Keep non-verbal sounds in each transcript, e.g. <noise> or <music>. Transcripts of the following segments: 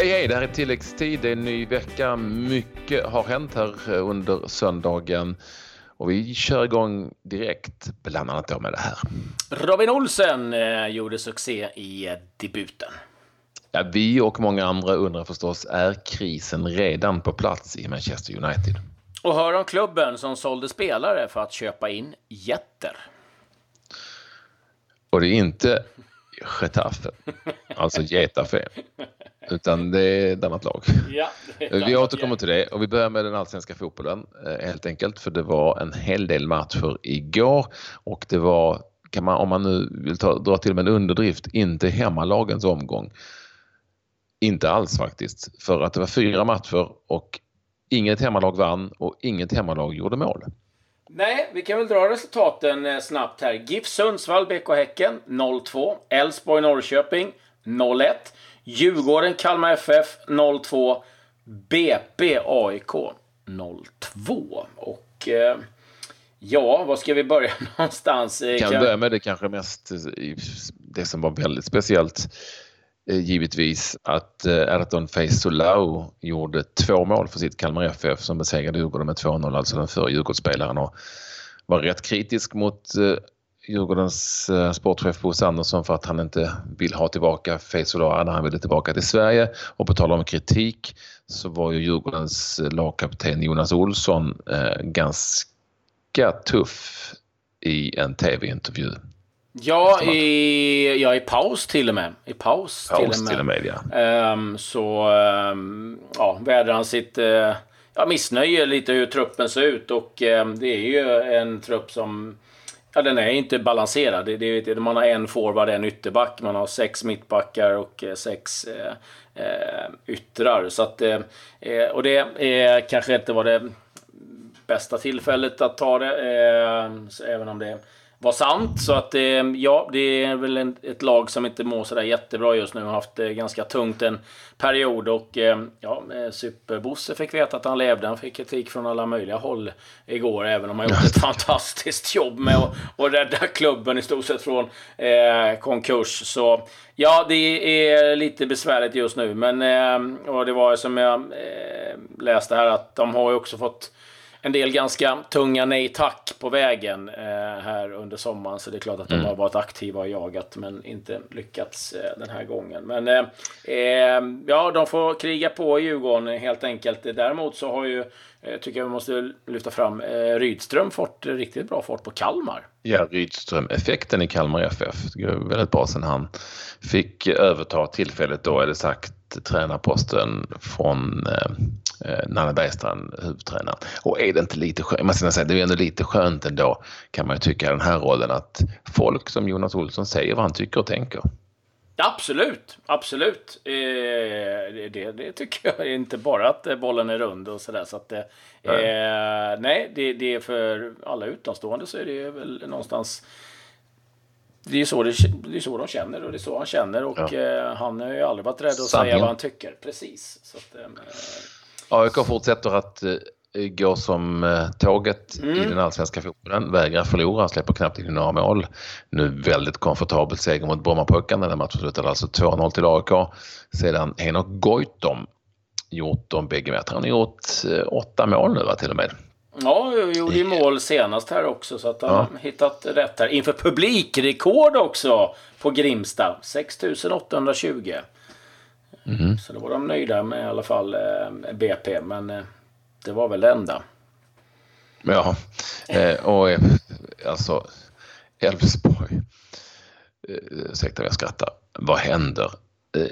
Hej hej, det här är tilläggstid. Det är en ny vecka. Mycket har hänt här under söndagen. Och vi kör igång direkt, bland annat då med det här. Robin Olsen eh, gjorde succé i eh, debuten. Ja, vi och många andra undrar förstås, är krisen redan på plats i Manchester United? Och hör om klubben som sålde spelare för att köpa in jätter. Och det är inte Getafe, alltså Getafe, utan det är ett annat lag. Ja, <laughs> Vi återkommer till det och vi börjar med den allsvenska fotbollen eh, helt enkelt för det var en hel del matcher igår och det var, kan man, om man nu vill ta, dra till med en underdrift, inte hemmalagens omgång. Inte alls faktiskt, för att det var fyra matcher och inget hemmalag vann och inget hemmalag gjorde mål. Nej, vi kan väl dra resultaten eh, snabbt här. GIF Sundsvall, BK Häcken 0-2. Elfsborg, Norrköping 0-1. Djurgården, Kalmar FF 0-2. BP, AIK 0-2. Och eh, ja, var ska vi börja <laughs> någonstans? Vi kan börja med det kanske mest, det som var väldigt speciellt givetvis att Erton Feysolao gjorde två mål för sitt Kalmar FF som besegrade Djurgården med 2-0, alltså den förre Djurgårdsspelaren och var rätt kritisk mot Djurgårdens sportchef Bosse Andersson för att han inte vill ha tillbaka Feysolao när han ville tillbaka till Sverige. Och på tal om kritik så var ju Djurgårdens lagkapten Jonas Olsson ganska tuff i en tv-intervju. Ja, i, ja, i paus till och med. I paus, paus till. Till och med ja. Um, så um, ja, vädrar han sitt uh, ja, missnöje lite hur truppen ser ut. Och um, det är ju en trupp som Ja, den är inte balanserad. Det, det, det, man har en forward, en ytterback. Man har sex mittbackar och eh, sex eh, eh, yttrar. Så att, eh, eh, och det är kanske inte var det bästa tillfället att ta det. Eh, även om det var sant. Så att eh, ja, det är väl ett lag som inte mår sådär jättebra just nu. Har haft det ganska tungt en period och eh, ja, Superbosse fick veta att han levde. Han fick kritik från alla möjliga håll igår, även om han gjort ett <laughs> fantastiskt jobb med att, att rädda klubben i stort sett från eh, konkurs. Så ja, det är lite besvärligt just nu, men eh, och det var som jag eh, läste här att de har ju också fått en del ganska tunga nej tack på vägen eh, här under sommaren. Så det är klart att de mm. har varit aktiva och jagat men inte lyckats eh, den här gången. Men eh, eh ja, de får kriga på Djurgården helt enkelt. Däremot så har ju, eh, tycker jag vi måste lyfta fram, eh, Rydström fått riktigt bra fart på Kalmar. Ja, Rydström-effekten i Kalmar FF. Det går väldigt bra sen han fick överta tillfället då, det sagt, tränarposten från eh, Nanne Bergstrand, huvudtränaren. Och är det inte lite skönt, man säga, det är ändå lite skönt ändå kan man ju tycka den här rollen att folk som Jonas Olsson säger vad han tycker och tänker. Absolut, absolut. Eh, det, det, tycker jag. Inte bara att bollen är rund och sådär. Så att, eh, nej, nej det, det, är för alla utomstående så är det väl någonstans det är, så det, det är så de känner och det är så han känner. Och ja. eh, han har ju aldrig varit rädd att Sanningen. säga vad han tycker. Precis. Så att, eh, AIK fortsätter att eh, gå som eh, tåget mm. i den allsvenska fotbollen. Vägrar förlora, släpper knappt in några mål. Nu väldigt komfortabelt seger mot Brommapojkarna. Den matchen slutade alltså 2-0 till AIK. Sedan Henok Goitom gjort de bägge mötena. Han har gjort eh, åtta mål nu va, till och med. Ja, gjorde ju mål senast här också så att han har hittat rätt här. Inför publikrekord också på Grimsta. 6820. Mm. Så då var de nöjda med i alla fall eh, BP. Men eh, det var väl det enda. Ja, eh, och alltså Elfsborg. Ursäkta om jag skrattar. Vad händer?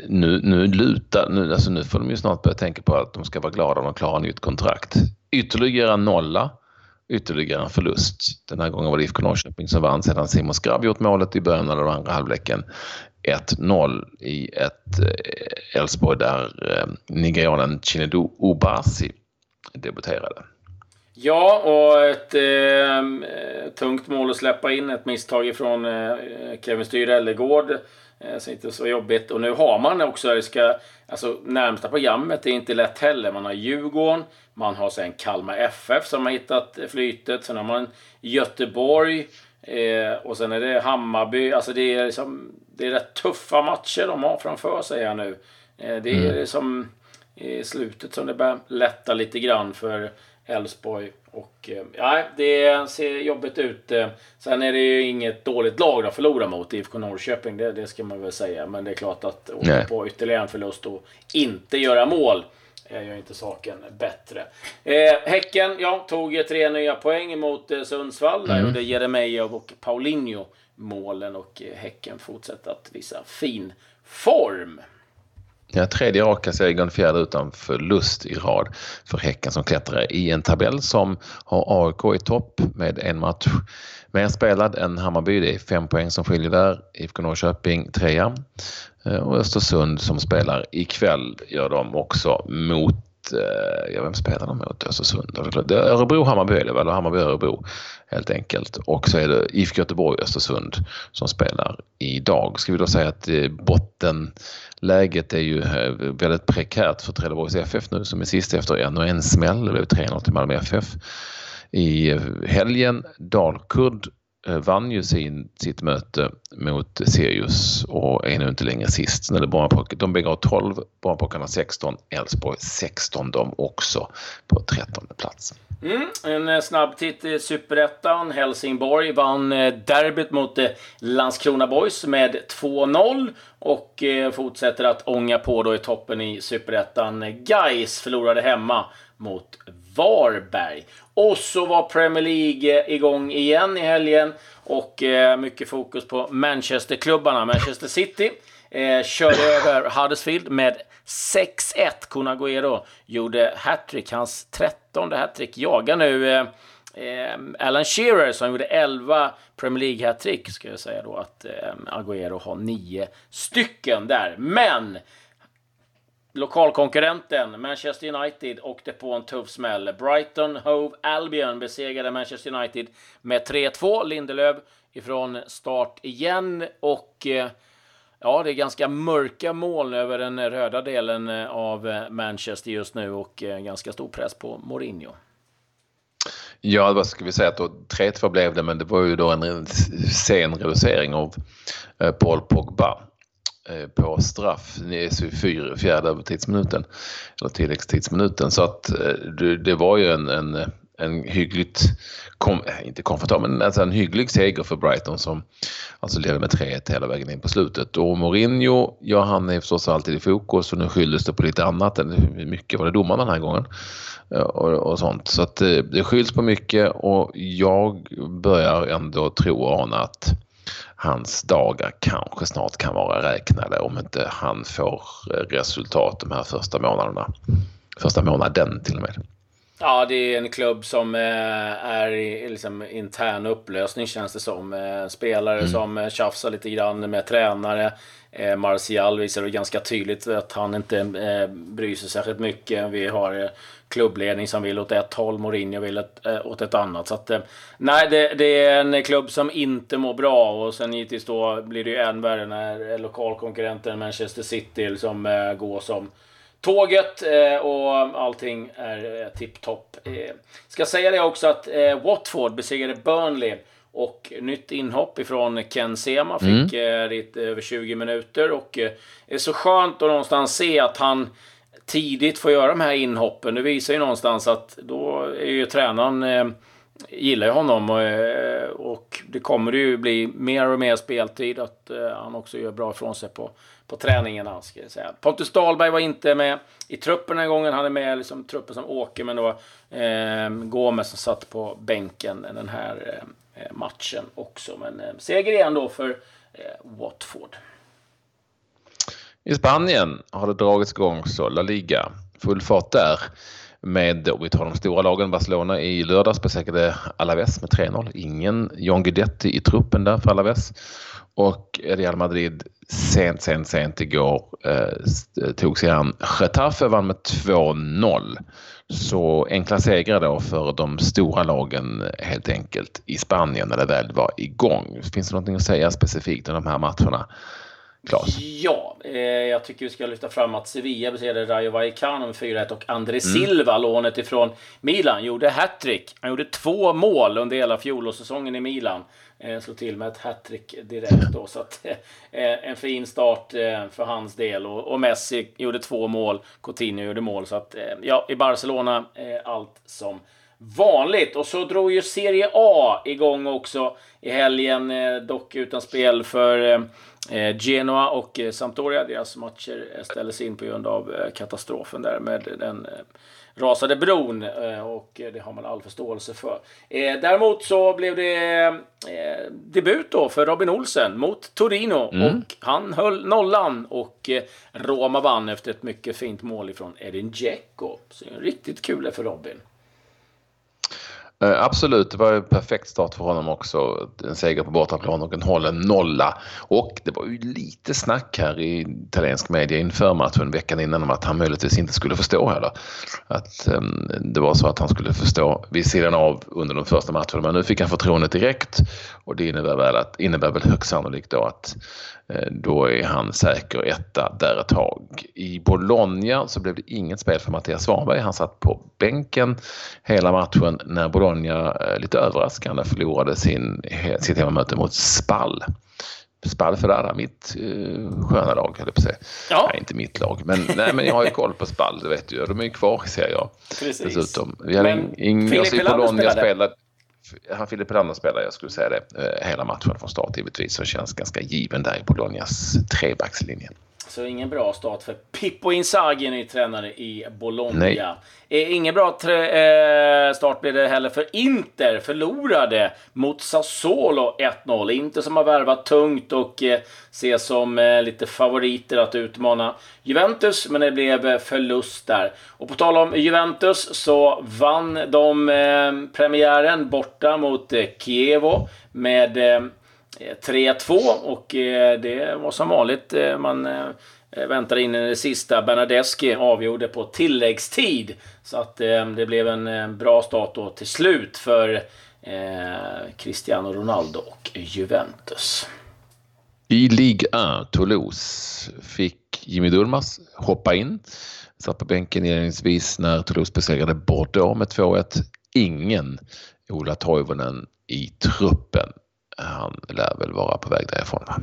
Nu, nu lutar, nu, alltså nu får de ju snart börja tänka på att de ska vara glada om de klarar nytt kontrakt ytterligare nolla, ytterligare en förlust. Den här gången var det IFK Norrköping som vann sedan Simon Skrabb gjort målet i början av den andra halvleken. 1-0 i ett eh, Elfsborg där eh, nigerianen Chinedu Obasi debuterade. Ja, och ett eh, tungt mål att släppa in. Ett misstag ifrån eh, Kevin Styrellegård. Eh, så inte så jobbigt. Och nu har man också, det ska, alltså närmsta programmet är inte lätt heller. Man har Djurgården, man har sen Kalmar FF som har hittat flytet. Sen har man Göteborg eh, och sen är det Hammarby. Alltså det är, liksom, det är rätt tuffa matcher de har framför sig här nu. Eh, det är mm. som i slutet som det börjar lätta lite grann för Elfsborg. Och eh, ja, det ser jobbigt ut. Sen är det ju inget dåligt lag att förlora mot IFK Norrköping. Det, det ska man väl säga. Men det är klart att åka på ytterligare en förlust och inte göra mål gör inte saken bättre. Eh, häcken, ja, tog tre nya poäng mot eh, Sundsvall. Där mm. gjorde Jeremejeff och Paulinho målen och eh, Häcken fortsätter att visa fin form. Ja, tredje raka segern, fjärde utan förlust i rad för Häcken som klättrar i en tabell som har AIK i topp med en match mer spelad än Hammarby. Det är fem poäng som skiljer där. IFK Norrköping trea eh, och Östersund som spelar ikväll gör de också mot Eh, ja, vem spelar de mot Östersund? Örebro-Hammarby är det väl? Hammarby-Örebro helt enkelt. Och så är det IFK Göteborg-Östersund som spelar idag. Ska vi då säga att eh, bottenläget är ju eh, väldigt prekärt för Trelleborgs FF nu som är sist efter ännu en smäll. Det blev 3-0 till Malmö FF i helgen. Dalkurd Eh, vann ju sin, sitt möte mot Sirius och är nu inte längre sist. de bägge har 12, Barnpojkarna 16, Elfsborg 16 de också på 13 plats. Mm, en eh, snabb titt i Superettan. Helsingborg vann eh, derbyt mot Landskrona Boys med 2-0 och fortsätter att ånga på då i toppen i Superettan. Gais förlorade hemma mot Varberg. Och så var Premier League eh, igång igen i helgen och eh, mycket fokus på Manchester-klubbarna. Manchester City eh, körde över Huddersfield med 6-1. Kun Agüero gjorde hattrick, hans trettonde hattrick. Jagar nu eh, eh, Alan Shearer som gjorde 11 Premier League hattrick. Ska jag säga då att eh, Agüero har nio stycken där. Men Lokalkonkurrenten Manchester United åkte på en tuff smäll. Brighton Hove Albion besegrade Manchester United med 3-2. Lindelöf ifrån start igen och eh, ja, det är ganska mörka moln över den röda delen eh, av Manchester just nu och eh, ganska stor press på Mourinho. Ja, vad ska vi säga att 3-2 blev det, men det var ju då en sen reducering av Paul Pogba Eh, på straff i fjärde övertidsminuten eller tilläggstidsminuten så att eh, det, var ju en, en, en hyggligt, kom, eh, inte komfortabel, men alltså en hygglig seger för Brighton som alltså ledde med 3-1 hela vägen in på slutet. Och Mourinho, ja han är förstås alltid i fokus och nu skylldes det på lite annat. än Mycket var det domarna den här gången och, och sånt. Så att det skylls på mycket och jag börjar ändå tro och ana att hans dagar kanske snart kan vara räknade om inte han får resultat de här första månaderna. Första månaden till och med. Ja, det är en klubb som eh, är i liksom, intern upplösning känns det som. Eh, spelare mm. som eh, tjafsar lite grann med tränare. Eh, Martial visar det ganska tydligt att han inte eh, bryr sig särskilt mycket. Vi har eh, klubbledning som vill åt ett håll, Mourinho vill ett, åt ett annat. Så att, nej, det, det, är en klubb som inte mår bra och sen givetvis då blir det ju än värre när lokalkonkurrenten Manchester City som går som tåget och allting är tipptopp. Ska säga det också att Watford besegrade Burnley och nytt inhopp ifrån Ken Sema fick mm. lite över 20 minuter och det är så skönt att någonstans se att han tidigt får göra de här inhoppen. Det visar ju någonstans att då är ju tränaren eh, gillar ju honom och, eh, och det kommer ju bli mer och mer speltid. Att eh, han också gör bra ifrån sig på, på träningarna. Ska jag säga. Pontus Dahlberg var inte med i truppen den här gången. Han är med liksom, truppen som åker, men då eh, Gomes som satt på bänken den här eh, Eh, matchen också. Men eh, seger igen då för eh, Watford. I Spanien har det dragits igång så La Liga. Full fart där. Med, vi tar de stora lagen, Barcelona i lördags besegrade Alaves med 3-0. Ingen John Guidetti i truppen där för Alaves. Och Real Madrid sent, sent, sent igår eh, tog sig an Getafe vann med 2-0. Så enkla segrar då för de stora lagen helt enkelt i Spanien när det väl var igång. Finns det någonting att säga specifikt om de här matcherna? Klas. Ja, eh, jag tycker vi ska lyfta fram att Sevilla besegrade Rayo Vallecano med 4-1 och André mm. Silva, lånet ifrån Milan, gjorde hattrick. Han gjorde två mål under hela fjolårssäsongen i Milan. Eh, slog till med ett hattrick direkt då. Så att, eh, en fin start eh, för hans del. Och, och, Messi gjorde två mål, Coutinho gjorde mål. Så att, eh, ja, i Barcelona, eh, allt som vanligt. Och så drog ju Serie A igång också i helgen, eh, dock utan spel för eh, Genoa och eh, Sampdoria. Deras matcher ställdes in på grund av katastrofen där med den rasade bron och det har man all förståelse för. Däremot så blev det debut då för Robin Olsen mot Torino mm. och han höll nollan och Roma vann efter ett mycket fint mål ifrån Edin Dzeko. Så riktigt kul för Robin. Eh, absolut, det var en perfekt start för honom också. En seger på bortaplan och en hållen nolla. Och det var ju lite snack här i italiensk media inför matchen veckan innan om att han möjligtvis inte skulle förstå heller. Att um, det var så att han skulle förstå vid sidan av under de första matcherna. Men nu fick han förtroendet direkt och det innebär väl, att, innebär väl högst sannolikt då att Eh, då är han säker etta där ett tag. I Bologna så blev det inget spel för Mattias Svanberg. Han satt på bänken hela matchen när Bologna eh, lite överraskande förlorade sin, sitt hemmamöte mot Spall. Spall Ferrara, mitt eh, sköna lag höll jag på att säga. Ja. Nej, inte mitt lag, men, nej, men jag har ju koll på Spall, det vet du. De är ju kvar ser jag. Precis. Dessutom. Vi hade men ing, Filip Bologna spelade han Filip Helander spelar, jag skulle säga det, eh, hela matchen från start givetvis och känns ganska given där i Bolognas trebackslinje. Så ingen bra start för Pippo Inzaghi, ny tränare i Bologna. Nej. Eh, ingen bra eh, start blev det heller för Inter. Förlorade mot Sassuolo 1-0. Inter som har värvat tungt och eh, ses som eh, lite favoriter att utmana Juventus, men det blev förlust där. Och på tal om Juventus så vann de eh, premiären borta mot eh, Chievo med Eh, 3-2 och eh, det var som vanligt. Eh, man väntade in det sista. Bernadeschi avgjorde på tilläggstid. Så att det blev en bra start då till slut för Cristiano Ronaldo och Juventus. I Ligue 1, Toulouse, fick Jimmy Durmaz hoppa in. Satt på bänken inledningsvis när Toulouse besegrade Bordeaux med 2-1. Ingen Ola Toivonen i truppen han lär väl vara på väg därifrån. Va?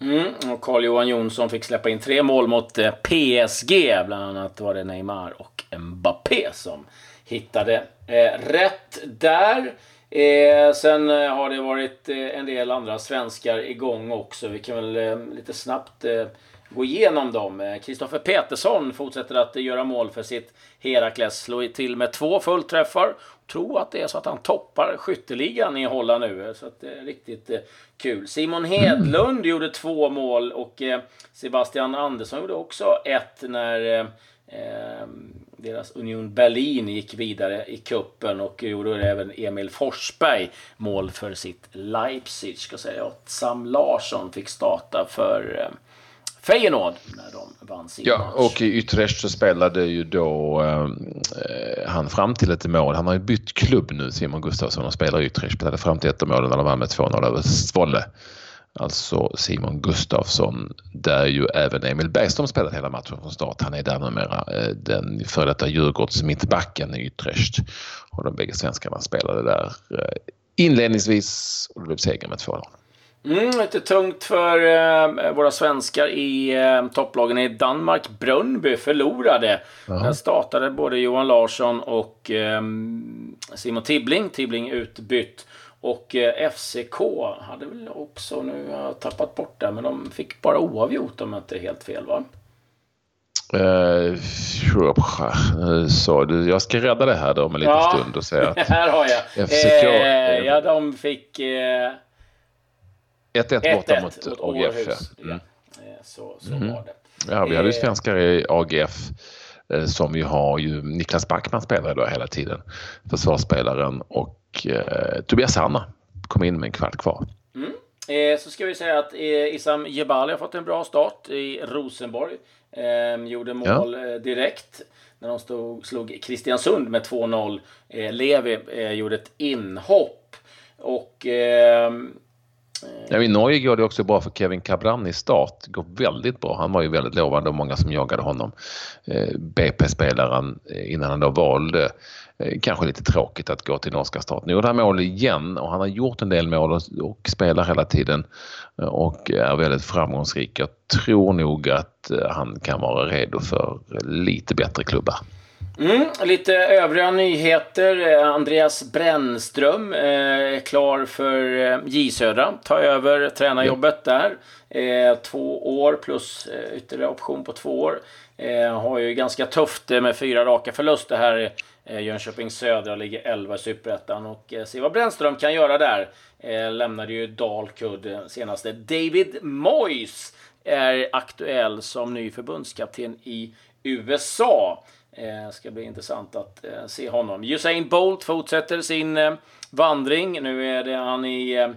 Mm, och Carl-Johan Jonsson fick släppa in tre mål mot eh, PSG. Bland annat var det Neymar och Mbappé som hittade eh, rätt där. Eh, sen eh, har det varit eh, en del andra svenskar igång också. Vi kan väl eh, lite snabbt eh, gå igenom dem. Kristoffer Petersson fortsätter att göra mål för sitt Herakles. Slår till med två fullträffar tror att det är så att han toppar skytteligan i Holland nu. Så att det är riktigt eh, kul. Simon Hedlund mm. <clears throat> gjorde två mål och eh, Sebastian Andersson gjorde också ett när eh, eh, deras Union Berlin gick vidare i kuppen och gjorde även Emil Forsberg mål för sitt Leipzig. Ska säga. Och Sam Larsson fick starta för eh, Feyenoord när de vann sin Ja, match. och i Utrecht så spelade ju då eh, han fram till ett mål. Han har ju bytt klubb nu, Simon Gustafsson, och spelar i Utrecht. Spelade fram till ett mål när de vann med 2-0 över Svolle. Alltså Simon Gustafsson, där ju även Emil Bergström spelat hela matchen från start. Han är där numera eh, den före detta Djurgårds mittbacken i Utrecht. Och de bägge svenskarna spelade där eh, inledningsvis och det blev seger med 2-0. Mm, lite tungt för eh, våra svenskar i eh, topplagen i Danmark. Brönnby förlorade. Där startade både Johan Larsson och eh, Simon Tibbling. Tibbling utbytt. Och eh, FCK hade väl också, nu har jag tappat bort det, men de fick bara oavgjort om jag inte är helt fel va? Uh, så jag ska rädda det här då om en liten ja, stund och säga att <laughs> här har jag. FCK, eh, ja, de fick eh, 1-1 borta mot, mot AGF. Ja. Mm. Så, så mm. var det. Ja, vi hade ju eh. svenskar i AGF eh, som ju har ju Niklas Backman spelar då hela tiden. Försvarsspelaren och eh, Tobias Hanna kom in med en kvart kvar. Mm. Eh, så ska vi säga att eh, Isam Jebali har fått en bra start i Rosenborg. Eh, gjorde mål ja. direkt när de stod, slog Kristiansund med 2-0. Levi gjorde ett inhopp. Och Ja, I Norge går det också bra för Kevin Cabran i start. Det går väldigt bra. Han var ju väldigt lovande och många som jagade honom. Eh, BP-spelaren eh, innan han då valde eh, kanske lite tråkigt att gå till norska start. Nu gjorde han mål igen och han har gjort en del mål och spelar hela tiden och är väldigt framgångsrik. Jag tror nog att han kan vara redo för lite bättre klubbar. Mm, lite övriga nyheter. Eh, Andreas Brännström eh, är klar för eh, J Södra. Ta över tränarjobbet ja. där. Två år plus ytterligare option på två år. Har ju ganska tufft med fyra raka förluster här. Jönköping Södra ligger 11 i Superettan och se vad Brännström kan göra där. Lämnade ju Dalkurd senaste. David Moyes är aktuell som ny förbundskapten i USA. Eh, ska bli intressant att eh, se honom. Usain Bolt fortsätter sin eh, vandring. Nu är det han i eh,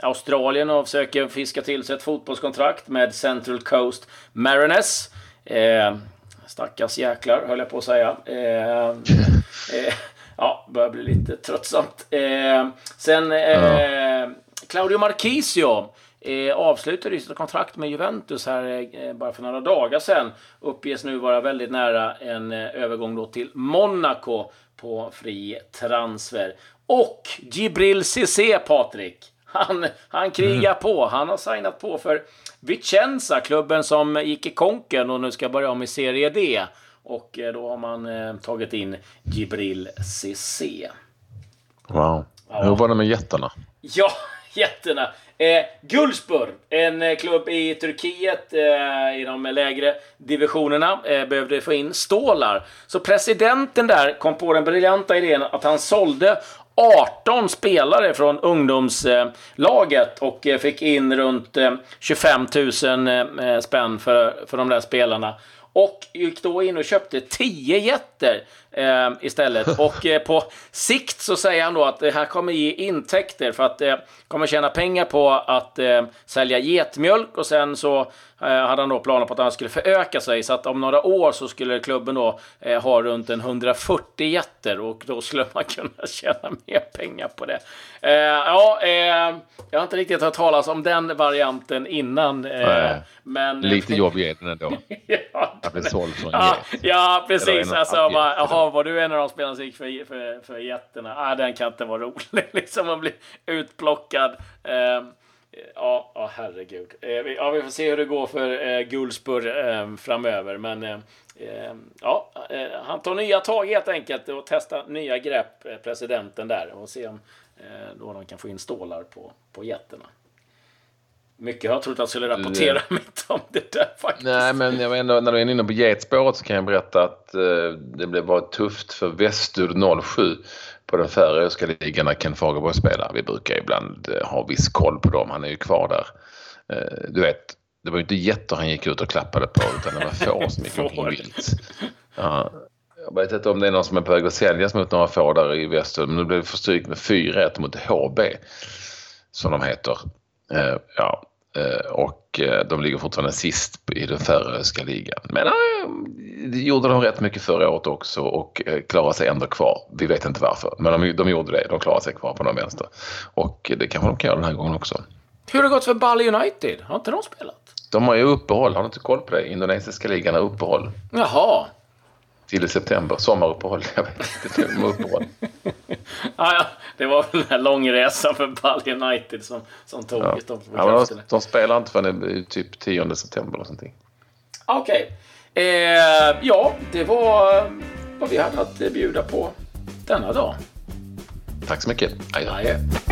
Australien och försöker fiska till sig ett fotbollskontrakt med Central Coast Mariners. Eh, stackars jäklar, höll jag på att säga. Eh, eh, <laughs> ja, börjar bli lite tröttsamt. Eh, sen Claudio Marquisio eh, avslutade sitt kontrakt med Juventus här eh, bara för några dagar sedan. Uppges nu vara väldigt nära en eh, övergång då till Monaco på fri transfer. Och Gibril Cissé, Patrik. Han, han krigar mm. på. Han har signat på för Vicenza, klubben som gick i konken och nu ska börja om i Serie D. Och eh, då har man eh, tagit in Gibril Cissé. Wow. Ja. Hur var det med jättarna? Ja, jätterna. Eh, Gulspur, en eh, klubb i Turkiet eh, i de lägre divisionerna, eh, behövde få in stålar. Så presidenten där kom på den briljanta idén att han sålde 18 spelare från ungdomslaget och eh, fick in runt eh, 25 000 spänn för, för de där spelarna. Och gick då in och köpte 10 jätter eh, istället. <laughs> Och eh, på sikt så säger han då att det här kommer ge intäkter för att eh, kommer tjäna pengar på att eh, sälja getmjölk och sen så eh, hade han då planer på att han skulle föröka sig så att om några år så skulle klubben då eh, ha runt en 140 jätter och då skulle man <laughs> kunna tjäna mer pengar på det. Eh, ja, jag har inte riktigt hört talas om den varianten innan. men, Lite jobbig är den ändå. <laughs> ja, att bli såld från ja, ja, precis. Alltså, bara, jaha, var du en av de spelarna som gick för, för, för jätterna? Ah, den kan inte vara rolig, <laughs> liksom att bli utplockad. Eh, ja, ja, herregud. Eh, ja, vi får se hur det går för eh, Gulspur eh, framöver. Men eh, eh ja, eh, han tar nya tag helt enkelt och testar nya grepp, eh, presidenten där. Och se om då de kan få in stålar på, på jätterna. Mycket har jag trott att jag skulle rapportera <laughs> mitt om det där faktiskt. Nej, men jag ändå, när du är inne på getspåret så kan jag berätta att eh, det blev bara tufft för Västur 07 på den färöiska ligan när Ken Fagerborg spelar. Vi brukar ibland eh, ha viss koll på dem. Han är ju kvar där. Eh, du vet, det var ju inte getter han gick ut och klappade på utan det var får <laughs> som gick omkring vilt. Ja, jag vet inte om det är någon som är på väg att säljas mot några får där i väster. Men nu blev det förstrykt med 4-1 mot HB. Som de heter. Uh, ja, uh, och uh, de ligger fortfarande sist i den färöiska ligan. Men det gjorde de rätt mycket förra året också och klarade sig ändå kvar. Vi vet inte varför, men de, de gjorde det. De klarade sig kvar på den vänster. Och det kanske de kan göra den här gången också. Hur har det gått för Bali United? Har inte de spelat? De har ju uppehåll. Har du inte koll på det? Indonesiska ligan har uppehåll. Jaha till i september. Sommaruppehåll. Jag vet inte. De uppehåll. <laughs> ja, det var väl den här långresan för Ball United som, som tog ja. dem ja, de, de spelar inte förrän typ 10 september eller någonting. Okej. Okay. Eh, ja, det var vad vi hade att bjuda på denna dag. Tack så mycket. Adjö. poddtips